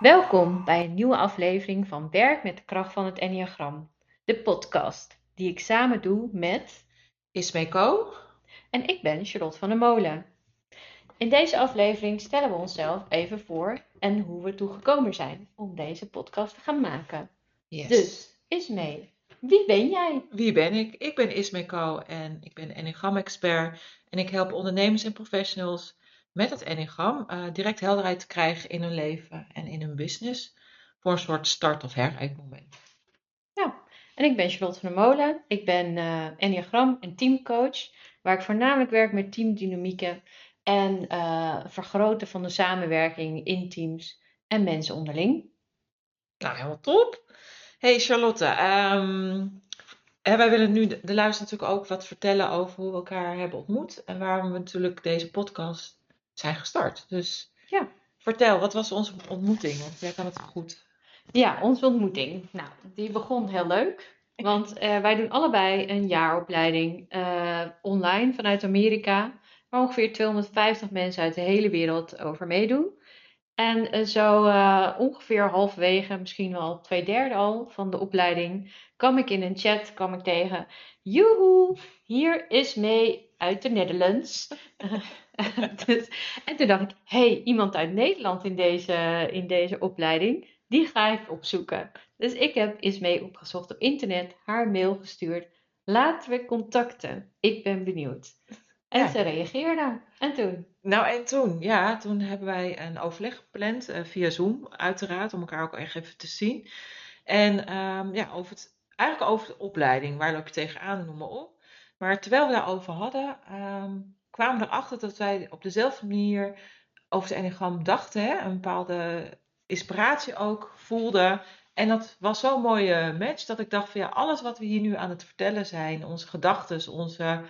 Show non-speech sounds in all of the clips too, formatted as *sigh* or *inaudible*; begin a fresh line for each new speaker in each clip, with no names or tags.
Welkom bij een nieuwe aflevering van Werk met de kracht van het Enneagram, de podcast die ik samen doe met
Ismeco?
en ik ben Charlotte van der Molen. In deze aflevering stellen we onszelf even voor en hoe we ertoe gekomen zijn om deze podcast te gaan maken.
Yes.
Dus, Ismee, wie ben jij?
Wie ben ik? Ik ben Ismeco en ik ben Enneagram-expert. En ik help ondernemers en professionals met het Enneagram eh, direct helderheid te krijgen in hun leven en in hun business. Voor een soort start- of herijkmoment.
En ik ben Charlotte van der Molen. Ik ben eh Enneagram en teamcoach, waar ik voornamelijk werk met teamdynamieken en eh, vergroten van de samenwerking in teams en mensen onderling.
Nou, helemaal top. Hey Charlotte, ehm, hè, wij willen nu de, de luisteraar natuurlijk ook wat vertellen over hoe we elkaar hebben ontmoet. En waarom we natuurlijk deze podcast zijn gestart. Dus
Ja.
vertel, wat was onze ontmoeting? Want jij kan het goed.
Ja, onze ontmoeting. Nou, die begon heel leuk. Want eh, wij doen allebei een jaaropleiding eh, online vanuit Amerika. Waar ongeveer 250 mensen uit de hele wereld over meedoen. En eh, zo ongeveer halverwege, misschien wel twee derde al van de opleiding, kwam ik in een chat kwam ik tegen. Joehoe, hier is mee uit de Netherlands. *laughs* *laughs* Dus- en toen dacht ik, hey, iemand uit Nederland in deze, in deze opleiding, die ga ik opzoeken. Dus ik heb Ismee opgezocht op internet, haar mail gestuurd. Laten we contacten. Ik ben benieuwd. En
Ja.
ze reageerde. En toen?
Nou, en toen, ja, toen hebben wij een overleg gepland eh, via Zoom, uiteraard, om elkaar ook echt even te zien. En ehm, ja, over het, eigenlijk over de opleiding, waar loop je tegenaan, noem maar op. Maar terwijl we daarover hadden, ehm, kwamen erachter dat wij op dezelfde manier over het enneagram dachten, hè? een bepaalde inspiratie ook voelden. En dat was zo'n mooie match dat ik dacht van ja, alles wat we hier nu aan het vertellen zijn, onze gedachten, onze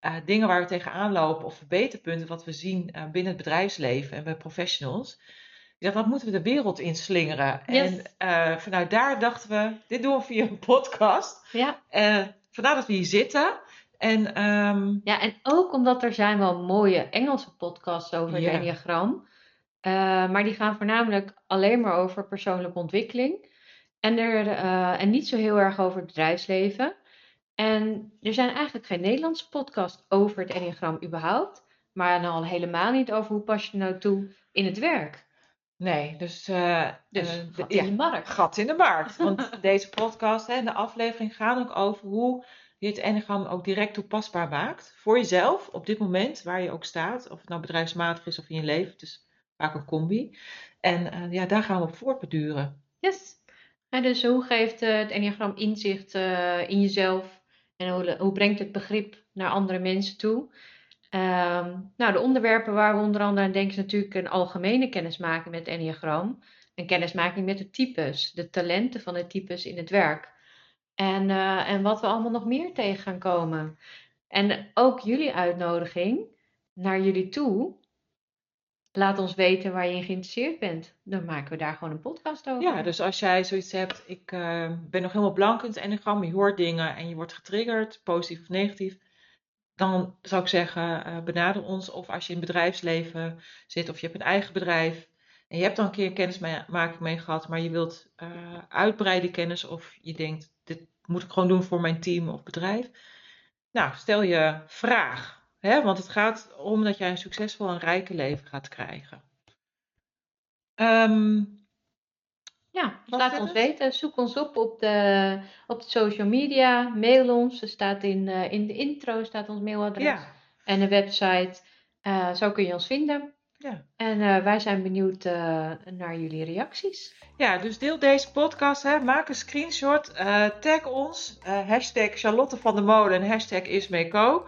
eh, dingen waar we tegenaan lopen of verbeterpunten wat we zien eh, binnen het bedrijfsleven en bij professionals. Ja, dat moeten we de wereld inslingeren.
Yes.
En eh, vanuit daar dachten we, dit doen we via een podcast.
Ja.
Vandaar dat we hier zitten. En ehm,
ja, en ook omdat er zijn wel mooie Engelse podcasts over het
Ja.
Enneagram. Eh, maar die gaan voornamelijk alleen maar over persoonlijke ontwikkeling. En, er, eh, en niet zo heel erg over het bedrijfsleven. En er zijn eigenlijk geen Nederlandse podcasts over het Enneagram überhaupt. Maar dan al helemaal niet over hoe pas je nou toe in het werk.
nee, dus, eh,
Dus gat
ja,
in de markt.
gat in de markt. Want *laughs* deze podcast en de aflevering gaan ook over hoe je het enneagram ook direct toepasbaar maakt. Voor jezelf, op dit moment, waar je ook staat. Of het nou bedrijfsmatig is of in je leven. Is vaak een combi. En eh, ja, daar gaan we op voortbeduren.
Yes. En dus hoe geeft eh, het Enneagram inzicht eh, in jezelf? En hoe, hoe brengt het begrip naar andere mensen toe? Ehm, nou, de onderwerpen waar we onder andere aan denken is natuurlijk een algemene kennismaking met het Enneagram. Een kennismaking met de types, de talenten van de types in het werk. En, eh, en wat we allemaal nog meer tegen gaan komen. En ook jullie uitnodiging naar jullie toe. Laat ons weten waar je in geïnteresseerd bent. Dan maken we daar gewoon een podcast over.
Ja, dus als jij zoiets hebt, ik eh, ben nog helemaal blank in het enneagram, je hoort dingen en je wordt getriggerd, positief of negatief, dan zou ik zeggen, eh, benader ons. Of als je in het bedrijfsleven zit of je hebt een eigen bedrijf en je hebt dan een keer kennismaking mee gehad, maar je wilt uitbreiden kennis of je denkt, moet ik gewoon doen voor mijn team of bedrijf. Nou, stel je vraag. Hè? Want het gaat om dat jij een succesvol en rijke leven gaat krijgen. Ehm,
Ja, dus laat ons weten. Zoek ons op op de, op de social media. Mail ons. Er staat in, eh, in de intro staat ons mailadres.
ja,
En de website. Eh, zo kun je ons vinden.
Ja.
En eh, wij zijn benieuwd eh, naar jullie reacties.
Ja, dus deel deze podcast, hè. maak een screenshot, eh, tag ons, hashtag Charlotte van der Molen en hashtag Ismeco.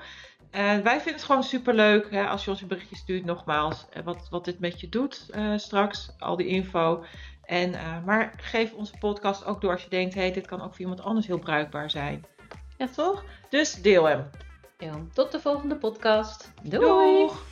En wij vinden het gewoon superleuk hè, als je ons een berichtje stuurt, nogmaals, wat, wat dit met je doet straks, al die info.
En, maar geef onze podcast ook door als je denkt, hey, dit kan ook voor iemand anders heel bruikbaar zijn. Ja, toch? Dus deel hem.
Ja, tot de volgende podcast.
Doei! Doeg!